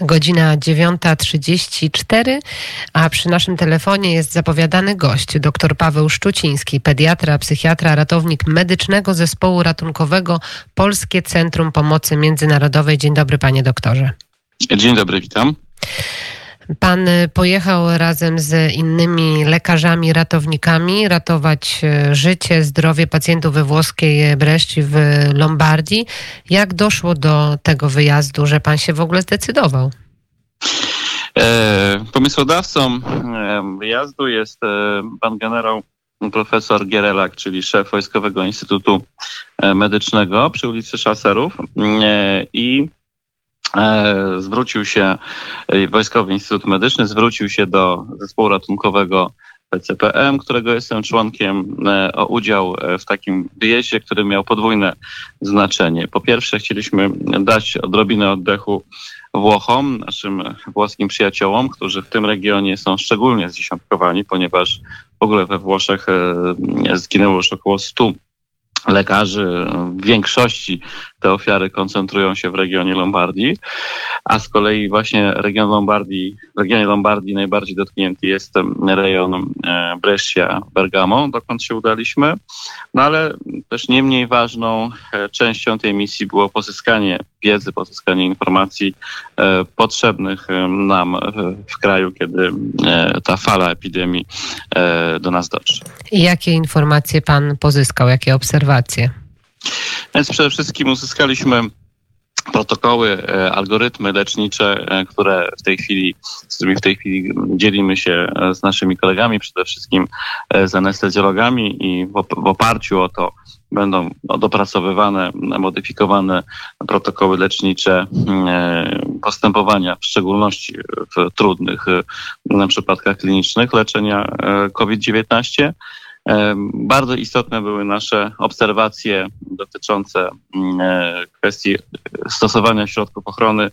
godzina 9.34, a przy naszym telefonie jest zapowiadany gość, dr Paweł Szczuciński, pediatra, psychiatra, ratownik medycznego zespołu ratunkowego Polskie Centrum Pomocy Międzynarodowej. Dzień dobry, panie doktorze. Dzień dobry, witam. Pan pojechał razem z innymi lekarzami, ratownikami ratować e, życie, zdrowie pacjentów we włoskiej Breszci w Lombardii. Jak doszło do tego wyjazdu, że pan się w ogóle zdecydował? E, pomysłodawcą e, wyjazdu jest e, pan generał profesor Gierelak, czyli szef Wojskowego Instytutu e, Medycznego przy ulicy Szaserów i E, zwrócił się, e, Wojskowy Instytut Medyczny zwrócił się do zespołu ratunkowego PCPM, którego jestem członkiem, e, o udział w takim wyjeździe, który miał podwójne znaczenie. Po pierwsze, chcieliśmy dać odrobinę oddechu Włochom, naszym włoskim przyjaciołom, którzy w tym regionie są szczególnie zdziesiątkowani, ponieważ w ogóle we Włoszech zginęło już około 100 lekarzy. W większości te ofiary koncentrują się w regionie Lombardii, a z kolei właśnie region Lombardii, w regionie Lombardii najbardziej dotknięty jest rejon e, Brescia, Bergamo, dokąd się udaliśmy. No ale też nie mniej ważną e, częścią tej misji było pozyskanie wiedzy, pozyskanie informacji e, potrzebnych nam w kraju, kiedy ta fala epidemii do nas dotrze. I jakie informacje pan pozyskał, jakie obserwacje? Więc przede wszystkim uzyskaliśmy protokoły, e, algorytmy lecznicze, e, które w tej chwili, z którymi w tej chwili dzielimy się e, z naszymi kolegami, przede wszystkim z anestezjologami i w oparciu o to będą dopracowywane, modyfikowane protokoły lecznicze postępowania, w szczególności w trudnych przypadkach klinicznych leczenia COVID-19. Bardzo istotne były nasze obserwacje dotyczące mm, e, kwestii stosowania środków ochrony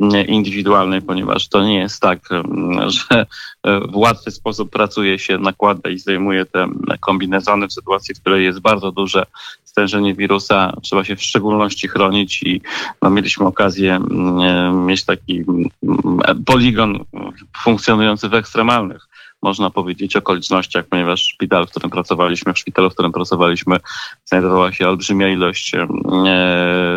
mm, indywidualnej, ponieważ to nie jest tak, mm, że e, w łatwy sposób pracuje się, nakłada i zdejmuje te kombinezony w sytuacji, w której jest bardzo duże stężenie wirusa. Trzeba się w szczególności chronić i no, mieliśmy okazję e, mieć taki poligon funkcjonujący w ekstremalnych można powiedzieć, okolicznościach, ponieważ szpital, w którym pracowaliśmy, w szpitalu, w którym pracowaliśmy, znajdowała się olbrzymia ilość e,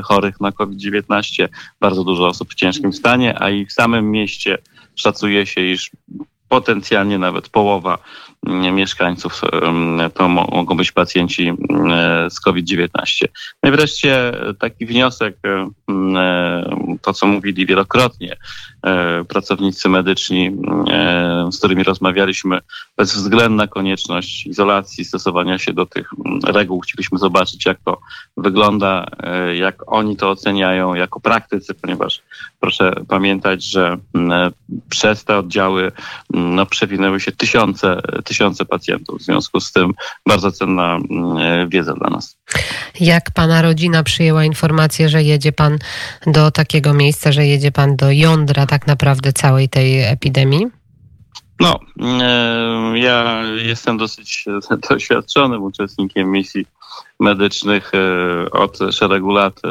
chorych na COVID-19, bardzo dużo osób w ciężkim stanie, a i w samym mieście szacuje się, iż potencjalnie nawet połowa mm, mieszkańców to mogą być pacjenci mm, z COVID-19. No i wreszcie taki wniosek, e, to co mówili wielokrotnie e, pracownicy medyczni, e, z którymi rozmawialiśmy, bezwzględna konieczność izolacji, stosowania się do tych reguł. Chcieliśmy zobaczyć, jak to wygląda, jak oni to oceniają jako praktycy, ponieważ proszę pamiętać, że przez te oddziały no, przewinęły się tysiące, tysiące pacjentów. W związku z tym bardzo cenna mm, wiedza dla nas. Jak pana rodzina przyjęła informację, że jedzie pan do takiego miejsca, że jedzie pan do jądra tak naprawdę całej tej epidemii? No, e, ja jestem dosyć doświadczonym uczestnikiem misji medycznych e, od szeregu lat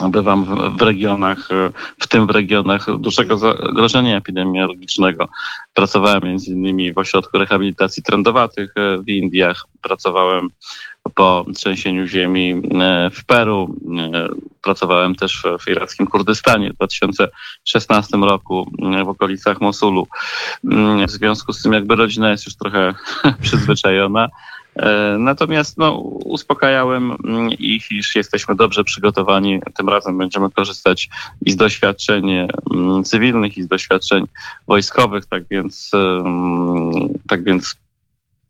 bywam w, regionach, e, w tym w regionach dużego zagrożenia epidemiologicznego. Pracowałem między innymi w ośrodku rehabilitacji trendowatych e, w Indiach. Pracowałem po trzęsieniu ziemi e, w Peru. Pracowałem też w irackim Kurdystanie w 2016 roku w okolicach Mosulu. W związku z tym jakby rodzina jest już trochę przyzwyczajona. E, natomiast no, uspokajałem mm, ich, iż jesteśmy dobrze przygotowani. Tym razem będziemy korzystać i z doświadczeń mm, cywilnych, i z doświadczeń wojskowych, tak więc, tak więc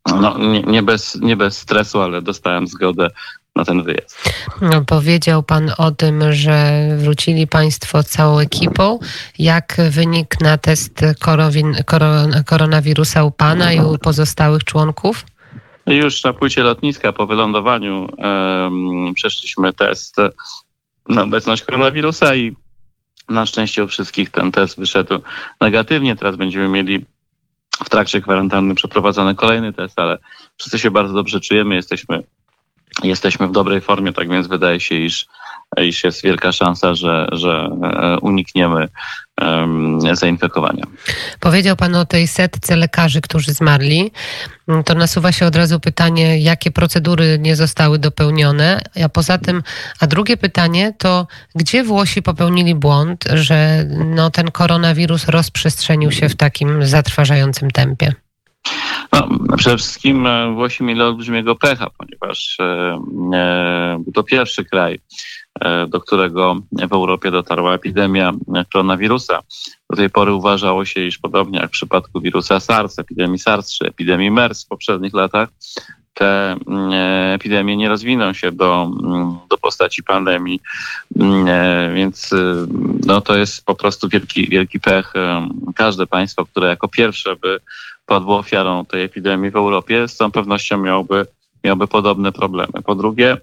no, nie, nie, bez, nie bez stresu, ale dostałem zgodę na ten wyjazd. No, powiedział Pan o tym, że wrócili Państwo całą ekipą. Jak wynik na test korowin, koron, koronawirusa u Pana i u pozostałych członków? Już na płycie lotniska po wylądowaniu um, przeszliśmy test na obecność koronawirusa i na szczęście u wszystkich ten test wyszedł negatywnie. Teraz będziemy mieli w trakcie kwarantanny przeprowadzony kolejny test, ale wszyscy się bardzo dobrze czujemy, jesteśmy, jesteśmy w dobrej formie, tak więc wydaje się, iż, iż jest wielka szansa, że, że e, unikniemy zainfekowania. Powiedział Pan o tej setce lekarzy, którzy zmarli. To nasuwa się od razu pytanie, jakie procedury nie zostały dopełnione. A poza tym, a drugie pytanie to, gdzie Włosi popełnili błąd, że no, ten koronawirus rozprzestrzenił się w takim zatrważającym tempie? No, przede wszystkim e, Włosi mieli olbrzymiego pecha, ponieważ e, e, był to pierwszy kraj, do którego w Europie dotarła epidemia koronawirusa. Do tej pory uważało się, iż podobnie jak w przypadku wirusa SARS, epidemii SARS czy epidemii MERS w poprzednich latach, te epidemie nie rozwiną się do, do postaci pandemii, więc no, to jest po prostu wielki, wielki pech. Każde państwo, które jako pierwsze by padło ofiarą tej epidemii w Europie, z całą pewnością miałby, miałby podobne problemy. Po drugie,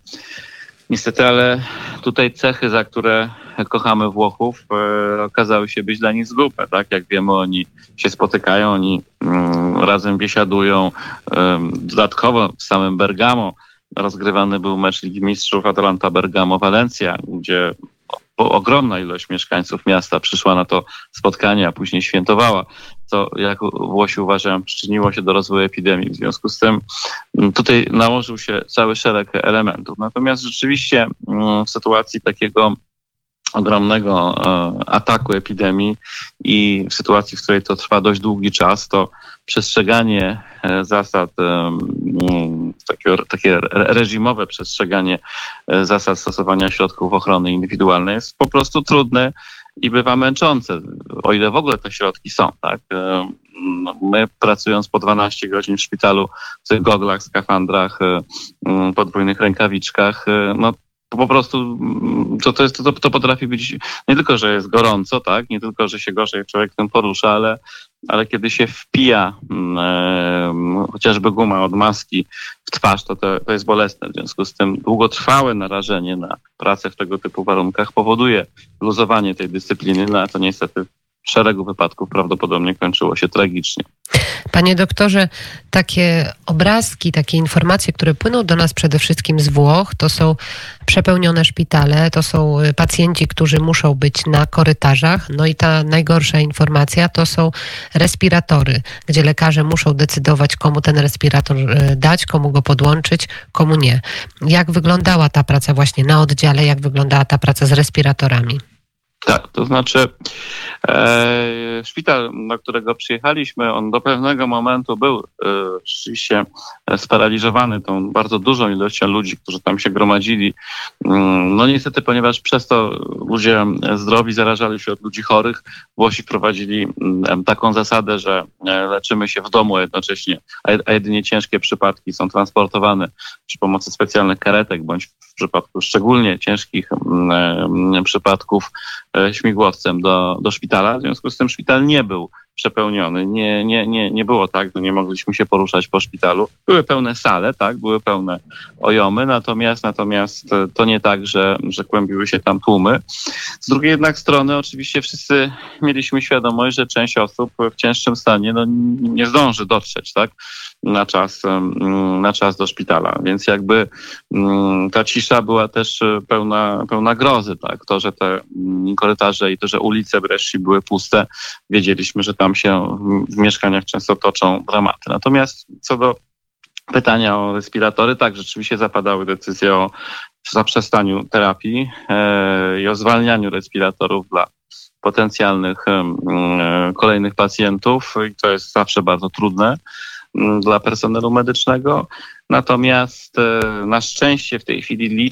niestety, ale tutaj cechy, za które kochamy Włochów, e, okazały się być dla nich zgubne. Tak? Jak wiemy, oni się spotykają, oni mm, razem biesiadują. E, dodatkowo w samym Bergamo rozgrywany był mecz Ligi Mistrzów Atalanta-Bergamo-Valencia, gdzie ogromna ilość mieszkańców miasta przyszła na to spotkanie, a później świętowała, co jak Włosi uważają przyczyniło się do rozwoju epidemii. W związku z tym mm, tutaj nałożył się cały szereg elementów. Natomiast rzeczywiście mm, w sytuacji takiego ogromnego e, ataku epidemii i w sytuacji, w której to trwa dość długi czas, to przestrzeganie e, zasad, e, mm, takie, takie reżimowe przestrzeganie zasad stosowania środków ochrony indywidualnej jest po prostu trudne i bywa męczące, o ile w ogóle te środki są. Tak? No, my pracując po 12 godzin w szpitalu w tych goglach, skafandrach, podwójnych rękawiczkach, no po prostu mm, to, to, jest, to, to potrafi być nie tylko, że jest gorąco, tak, nie tylko, że się gorzej człowiek tym porusza, ale, ale kiedy się wpija e, chociażby guma od maski w twarz, to, to, to jest bolesne. W związku z tym długotrwałe narażenie na pracę w tego typu warunkach powoduje luzowanie tej dyscypliny, no a to niestety szeregu wypadków prawdopodobnie kończyło się tragicznie. Panie doktorze, takie obrazki, takie informacje, które płyną do nas przede wszystkim z Włoch, to są przepełnione szpitale, to są y, pacjenci, którzy muszą być na korytarzach. No i ta najgorsza informacja to są respiratory, gdzie lekarze muszą decydować, komu ten respirator y, dać, komu go podłączyć, komu nie. Jak wyglądała ta praca właśnie na oddziale, jak wyglądała ta praca z respiratorami? Tak, to znaczy e, szpital, do którego przyjechaliśmy, on do pewnego momentu był e, rzeczywiście sparaliżowany tą bardzo dużą ilością ludzi, którzy tam się gromadzili. Mm, no niestety, ponieważ przez to ludzie zdrowi zarażali się od ludzi chorych, Włosi prowadzili mm, taką zasadę, że e, leczymy się w domu jednocześnie, a jedynie ciężkie przypadki są transportowane przy pomocy specjalnych karetek, bądź przypadku szczególnie ciężkich mm, przypadków E, śmigłowcem do, do szpitala. W związku z tym szpital nie był przepełniony. Nie, nie, nie, nie było tak, że nie mogliśmy się poruszać po szpitalu. Były pełne sale, tak, były pełne ojomy, natomiast, natomiast e, to nie tak, że, że kłębiły się tam tłumy. Z drugiej jednak strony oczywiście wszyscy mieliśmy świadomość, że część osób w cięższym stanie no, nie zdąży dotrzeć, tak na czas, na czas do szpitala. Więc jakby mm, ta cisza była też e, pełna, pełna grozy. Tak? To, że te mm, korytarze i to, że ulice Bresci były puste, wiedzieliśmy, że tam się w mieszkaniach często toczą dramaty. Natomiast co do pytania o respiratory, tak, rzeczywiście zapadały decyzje o zaprzestaniu terapii e, i o zwalnianiu respiratorów dla potencjalnych e, kolejnych pacjentów i to jest zawsze bardzo trudne. Mm, dla personelu medycznego. Natomiast e, na szczęście w tej chwili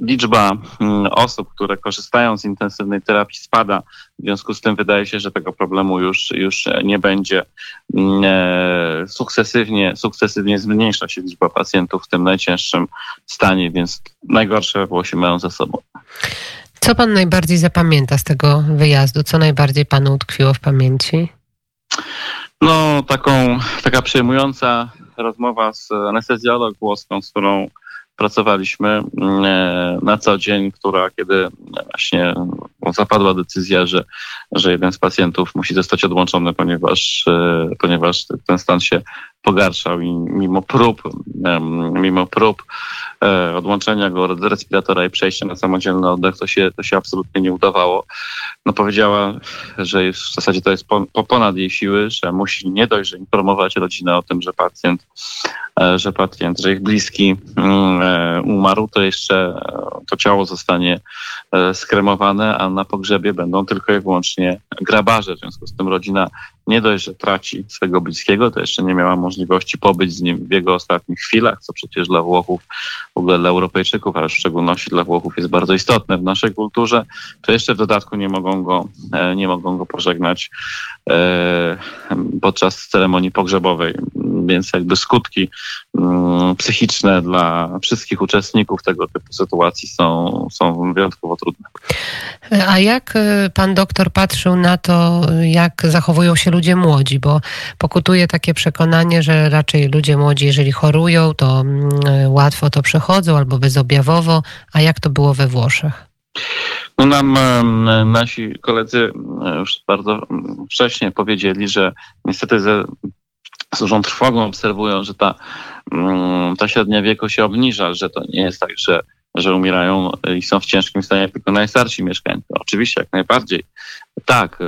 liczba mm, osób, które korzystają z intensywnej terapii spada. W związku z tym wydaje się, że tego problemu już, już nie będzie. Mm, e, sukcesywnie, sukcesywnie zmniejsza się liczba pacjentów w tym najcięższym stanie, więc najgorsze Włosi mają ze sobą. Co pan najbardziej zapamięta z tego wyjazdu? Co najbardziej panu utkwiło w pamięci? No, taką, taka przejmująca rozmowa z anestezjolog włoską, z którą pracowaliśmy mm, e, na co dzień, która kiedy właśnie zapadła decyzja, że, że jeden z pacjentów musi zostać odłączony, ponieważ, e, ponieważ ten stan się pogarszał i mimo prób, mimo prób e, odłączenia go od respiratora i przejścia na samodzielny oddech, to się, to się absolutnie nie udawało. No powiedziała, że w zasadzie to jest po, po ponad jej siły, że musi nie dość, że informować rodzinę o tym, że pacjent, e, że pacjent, że ich bliski mm, e, umarł, to jeszcze to ciało zostanie skremowane, a na pogrzebie będą tylko i wyłącznie grabarze. W związku z tym rodzina nie dość, że traci swego bliskiego, to jeszcze nie miała możliwości pobyć z nim w jego ostatnich chwilach, co przecież dla Włochów, w ogóle dla Europejczyków, ale w szczególności dla Włochów jest bardzo istotne w naszej kulturze, to jeszcze w dodatku nie mogą go, e, nie mogą go pożegnać e, podczas ceremonii pogrzebowej. Więc jakby skutki mm, psychiczne dla wszystkich uczestników tego typu sytuacji są, są wyjątkowo trudne. A jak e, pan doktor patrzył na to, jak zachowują się ludzie młodzi, bo pokutuje takie przekonanie, że raczej ludzie młodzi, jeżeli chorują, to mm, łatwo to przechodzą albo bezobjawowo. A jak to było we Włoszech? No nam nasi koledzy już bardzo wcześnie powiedzieli, że niestety ze z dużą trwogą obserwują, że ta, mm, ta średnia wieku się obniża, że to nie jest tak, że że umierają i są w ciężkim stanie tylko najstarsi mieszkańcy. Oczywiście, jak najbardziej. Tak,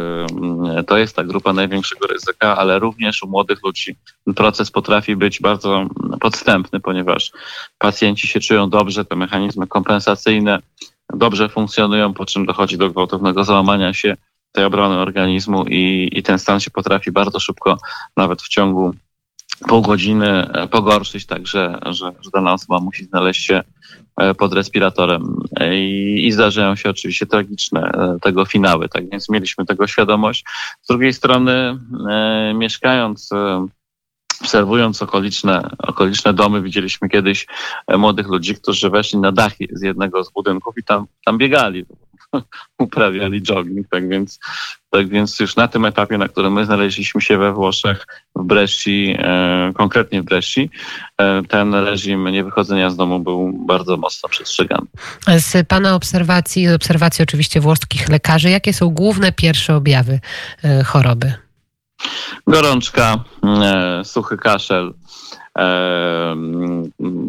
y, to jest ta grupa największego ryzyka, ale również u młodych ludzi proces potrafi być bardzo podstępny, ponieważ pacjenci się czują dobrze, te mechanizmy kompensacyjne dobrze funkcjonują, po czym dochodzi do gwałtownego załamania się tej obrony organizmu i, i ten stan się potrafi bardzo szybko, nawet w ciągu pół godziny e, pogorszyć, tak że, że, dana osoba musi znaleźć się e, pod respiratorem. E, I, I zdarzają się oczywiście tragiczne tego finały, tak więc mieliśmy tego świadomość. Z drugiej strony, e, mieszkając obserwując okoliczne, okoliczne domy, widzieliśmy kiedyś młodych ludzi, którzy weszli na dachy z jednego z budynków i tam, tam biegali. uprawiali jogging, tak więc, tak więc już na tym etapie, na którym my znaleźliśmy się we Włoszech, w Bresci, e, konkretnie w Bresci, e, ten reżim niewychodzenia z domu był bardzo mocno przestrzegany. Z Pana obserwacji, obserwacji oczywiście włoskich lekarzy, jakie są główne pierwsze objawy e, choroby? Gorączka, e, suchy kaszel,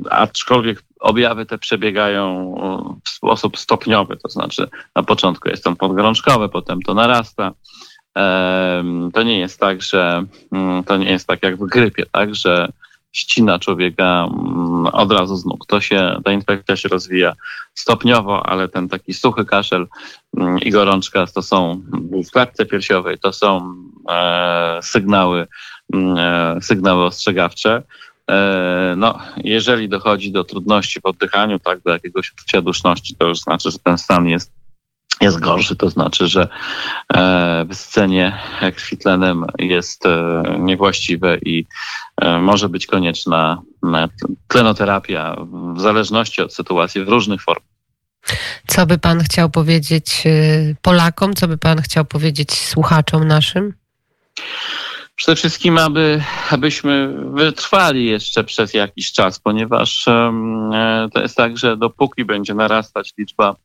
aczkolwiek objawy te przebiegają w sposób stopniowy, to znaczy na początku jest to podgorączkowe, potem to narasta. To nie jest tak, że mm, to nie jest tak jak w grypie, tak, że ścina człowieka mm, od razu z nóg. To się, ta infekcja się rozwija stopniowo, ale ten taki suchy kaszel mm, i gorączka to są w klatce piersiowej, to są e, sygnały, e, sygnały ostrzegawcze. E, no, jeżeli dochodzi do trudności w oddychaniu, tak, do jakiegoś uczucia duszności, to już znaczy, że ten stan jest, jest gorszy, to znaczy, że e, wysycenie krwitlenem jest e, niewłaściwe i może być konieczna tlenoterapia w zależności od sytuacji w różnych formach. Co by Pan chciał powiedzieć Polakom, co by Pan chciał powiedzieć słuchaczom naszym? Przede wszystkim, aby, abyśmy wytrwali jeszcze przez jakiś czas, ponieważ to jest tak, że dopóki będzie narastać liczba,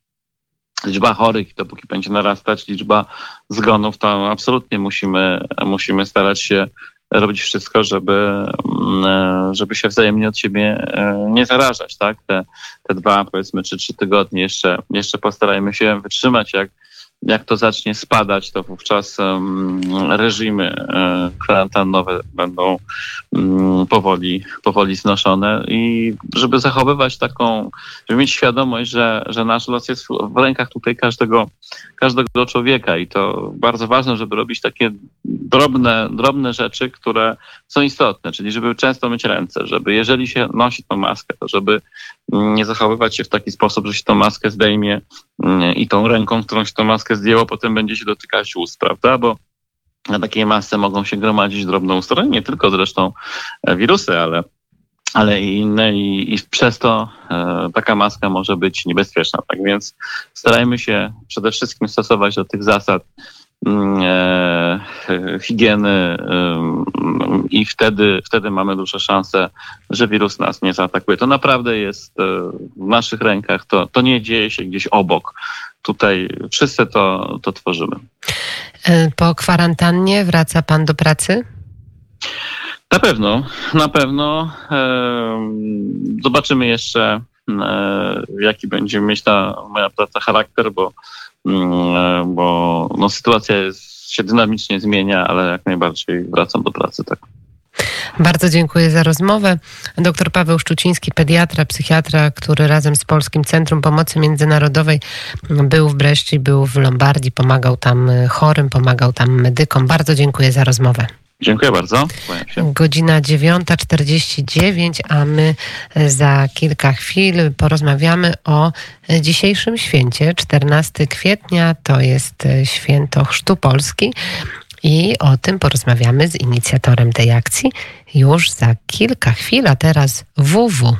liczba chorych, dopóki będzie narastać liczba zgonów, to absolutnie musimy, musimy starać się robić wszystko, żeby, mm, żeby się wzajemnie od siebie e, nie zarażać. Tak? Te, te dwa, powiedzmy, czy trzy tygodnie jeszcze, jeszcze postarajmy się wytrzymać. Jak jak to zacznie spadać, to wówczas reżimy e, kwarantannowe będą mm, powoli, powoli znoszone i żeby zachowywać taką, żeby mieć świadomość, że, że nasz los jest w rękach tutaj każdego, każdego człowieka i to bardzo ważne, żeby robić takie drobne, drobne rzeczy, które są istotne, czyli żeby często myć ręce, żeby jeżeli się nosi tą maskę, to żeby mm, nie zachowywać się w taki sposób, że się tą maskę zdejmie i tą ręką, którą się tą maskę zdjęło, potem będzie się dotykać ust, prawda? Bo na takiej masce mogą się gromadzić drobne ustroje, nie tylko zresztą e, wirusy, ale, ale i inne i, i przez to e, taka maska może być niebezpieczna. Tak więc starajmy się przede wszystkim stosować do tych zasad higieny i wtedy, wtedy mamy duże szanse, że wirus nas nie zaatakuje. To naprawdę jest e, w naszych rękach, to, to nie dzieje się gdzieś obok. Tutaj wszyscy to, to tworzymy. E, po kwarantannie wraca pan do pracy? Na pewno, na pewno. Zobaczymy jeszcze, jaki będzie mieć ta moja praca charakter, bo, bo no, sytuacja jest, się dynamicznie zmienia, ale jak najbardziej wracam do pracy. Tak. Bardzo dziękuję za rozmowę. Dr Paweł Szczuciński, pediatra, psychiatra, który razem z Polskim Centrum Pomocy Międzynarodowej był w Breszcie, był w Lombardii, pomagał tam chorym, pomagał tam medykom. Bardzo dziękuję za rozmowę. Dziękuję bardzo. Godzina 9.49, a my za kilka chwil porozmawiamy o dzisiejszym święcie. 14 kwietnia to jest święto Chrztu Polski. I o tym porozmawiamy z inicjatorem tej akcji już za kilka chwil, a teraz WW.